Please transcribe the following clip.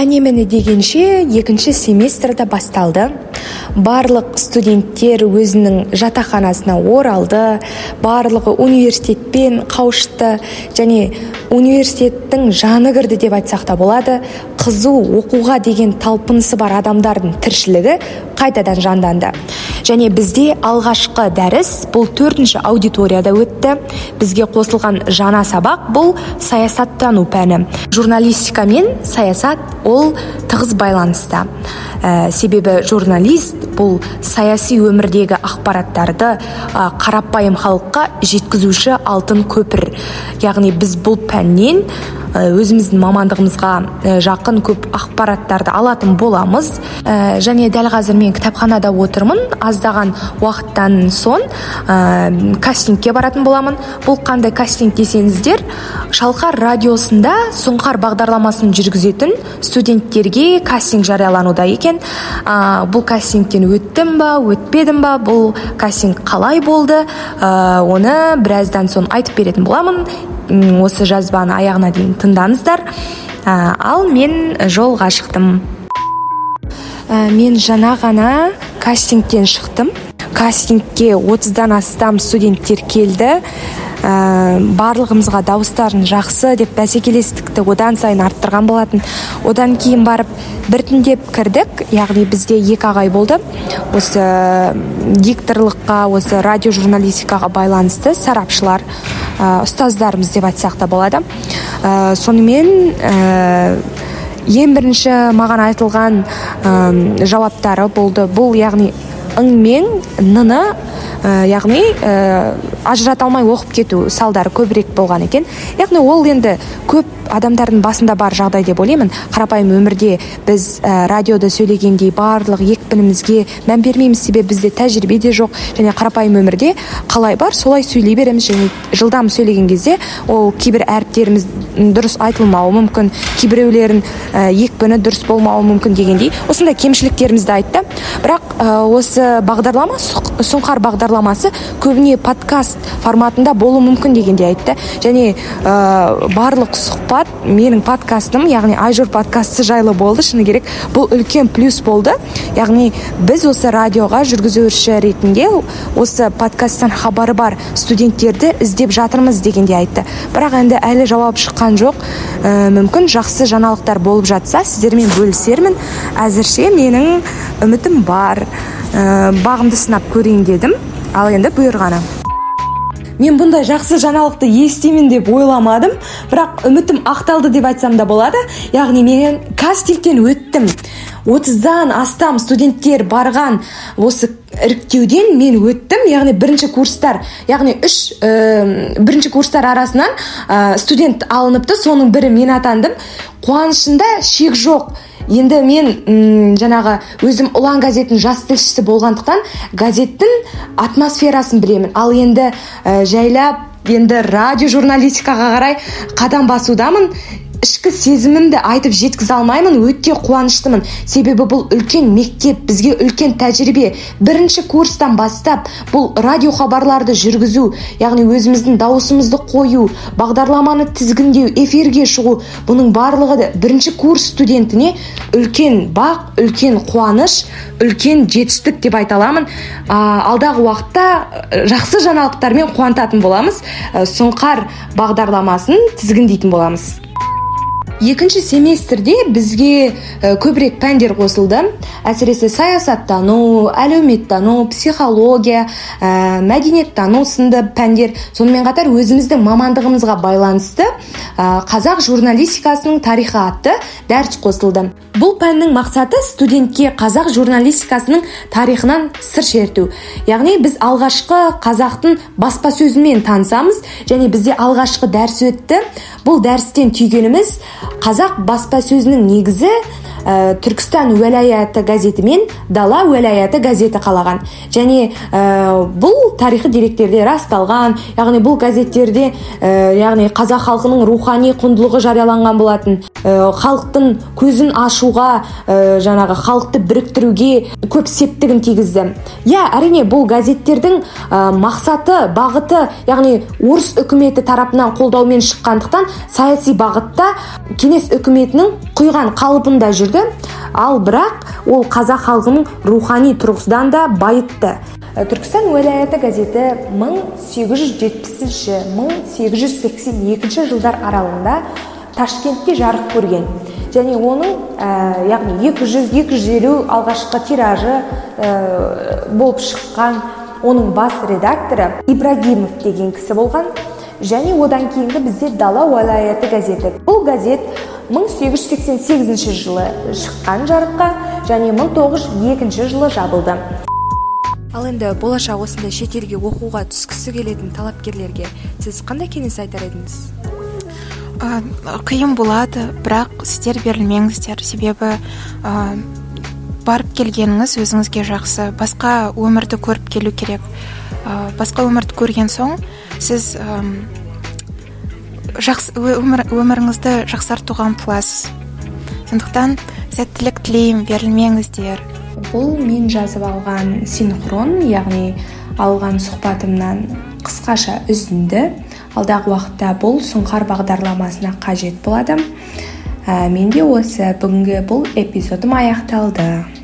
әне міне дегенше екінші семестр да басталды. Барлық студенттер өзінің жатақханасына оралды барлығы университетпен қауышты және университеттің жаны кірді деп айтсақ та болады. Қызу оқуға деген талпынысы бар адамдардың тіршілігі қайтадан жанданды. Және бізде алғашқы дәріс бұл төртінші аудиторияда өтті. Бізге қосылған жаңа сабақ бұл саясаттану пәні. Журналистика мен саясат ол тығыз байланыста. Ә, себебі журналист бұл саяси өмірдегі ақпараттарды ә, қарапайым халыққа жеткізуші алтын көпір. Яғни біз бұл пәннен өзіміздің мамандығымызға жақын көп ақпараттарды алатын боламыз. Ә, және дәл қазір мен кітапханада отырмын. Аздаған уақыттан соң ә, кастингке баратын боламын. Бұл қандай кастинг десеңіздер шалқар радиосында сұңқар бағдарламасын жүргізетін студенттерге кастинг жариялануда екен. Ә, бұл кастингтен өттім ба өтпедім ба? Бұл кастинг қалай болды? Ә, оны біраздан соң айтып беретін боламын. Осы жазбаны аяғына дейін тыңдаңыздар. Ә, ал мен жолға шықтым. Ә, мен жаңа ғана кастингтен шықтым. Кастингке отыздан астам студенттер келді. Ә, барлығымызға дауыстарын жақсы деп бәсекелестікті одан сайын арттырған болатын. Одан кейін барып біртіндеп кірдік. Яғни бізде екі ағай болды. Осы дикторлыққа осы радиожурналистикаға байланысты сарапшылар ә, ұстаздарымыз деп айтсақ та болады. Ә, сонымен ә, ең бірінші маған айтылған ә, жауаптары болды. Бұл яғни ың мен ны яғни ә, ажырата алмай оқып кету салдары көбірек болған екен. Яғни ол енді көп адамдардың басында бар жағдай деп ойлаймын. Қарапайым өмірде біз ә, радиода сөйлегендей барлық екпінімізге мән бермейміз себебі бізде тәжірибе де жоқ. Және қарапайым өмірде қалай бар солай сөйлей береміз. Және жылдам сөйлеген кезде ол кейбір әріптеріміз дұрыс айтылмауы мүмкін кейбіреулерін екпіні дұрыс болмауы мүмкін дегендей осындай кемшіліктерімізді айтты. Бірақ осы бағдарлама сұңқар бағдарламасы көбіне подкаст форматында болуы мүмкін дегенде айтты. Және ә, барлық сұхбат менің подкастым яғни айжур подкасты жайлы болды. Шыны керек бұл үлкен плюс болды. Яғни біз осы радиоға жүргізуші ретінде осы подкасттан хабары бар студенттерді іздеп жатырмыз дегенде айтты. Бірақ енді әлі жауап шыққан жоқ. Ә, мүмкін жақсы жаңалықтар болып жатса сіздермен бөлісермін. Әзірше менің үмітім бар. Ә, бағымды сынап көрейін дедім. Ал енді бұйырғаны. Мен бұндай жақсы жаңалықты естимін деп ойламадым. Бірақ үмітім ақталды деп айтсам да болады. Яғни мен кастингтен өттім. отыздан астам студенттер барған осы іріктеуден мен өттім яғни бірінші курстар яғни үш ә, бірінші курстар арасынан ә, студент алыныпты соның бірі мен атандым. Қуанышымда шек жоқ. Енді мен м жаңағы өзім ұлан газеттің жас тілшісі болғандықтан газеттің атмосферасын білемін. Ал енді ә, жайлап енді радио журналистикаға қарай қадам басудамын. Ішкі сезімімді айтып жеткізе алмаймын өте қуаныштымын. Себебі бұл үлкен мектеп бізге үлкен тәжірибе. Бірінші курстан бастап бұл радио хабарларды жүргізу яғни өзіміздің дауысымызды қою бағдарламаны тізгіндеу эфирге шығу бұның барлығы да бірінші курс студентіне үлкен бақ үлкен қуаныш үлкен жетістік деп айта аламын. Алдағы уақытта жақсы жаңалықтармен қуантатын боламыз. Сұңқар бағдарламасын тізгіндейтін боламыз. Екінші семестрде бізге көбірек пәндер қосылды. Әсіресе саясаттану әлеуметтану психология ә, мәдениеттану сынды пәндер. Сонымен қатар өзіміздің мамандығымызға байланысты ә, қазақ журналистикасының тарихы атты дәріс қосылды. Бұл пәннің мақсаты студентке қазақ журналистикасының тарихынан сыр шерту. Яғни біз алғашқы қазақтың баспасөзімен танысамыз және бізде алғашқы дәріс өтті. Бұл дәрістен түйгеніміз қазақ баспасөзінің негізі ә, түркістан уәлаяты газеті мен дала уәлаяты газеті қалаған. Және ә, бұл тарихи деректерде расталған яғни бұл газеттерде ә, яғни қазақ халқының рухани құндылығы жарияланған болатын халықтың көзін ашуға жаңағы халықты біріктіруге көп септігін тигізді. Иә әрине бұл газеттердің мақсаты бағыты яғни орыс үкіметі тарапынан қолдаумен шыққандықтан саяси бағытта кеңес үкіметінің құйған қалыбында жүрді ал бірақ ол қазақ халқының рухани тұрғысынан да байытты. Ә, түркістан уәлаяты газеті 1870-1882 жылдар аралығында ташкентте жарық көрген. Және оның ә, яғни 200-250 алғашқы тиражы ә, болып шыққан оның бас редакторы ибрагимов деген кісі болған. Және одан кейінгі бізде дала уәлаяты газеті. Бұл газет 1888 жылы шыққан жарыққа және 1902 жылы жабылды. Ал енді болашақ осындай шетелге оқуға түскісі келетін талапкерлерге сіз қандай кеңес айтар едіңіз? Қиын болады бірақ сіздер берілмеңіздер. Себебі ә, барып келгеніңіз өзіңізге жақсы. Басқа өмірді көріп келу керек. Ә, басқа өмірді көрген соң сіз ә, жақсы өмір, өміріңізді жақсартуға ұмтыласыз. Сондықтан сәттілік тілеймін берілмеңіздер. Бұл мен жазып алған синхрон яғни алған сұхбатымнан қысқаша үзінді. Алдағы уақытта бұл сұңқар бағдарламасына қажет болады ә, менде осы бүгінгі бұл эпизодым аяқталды.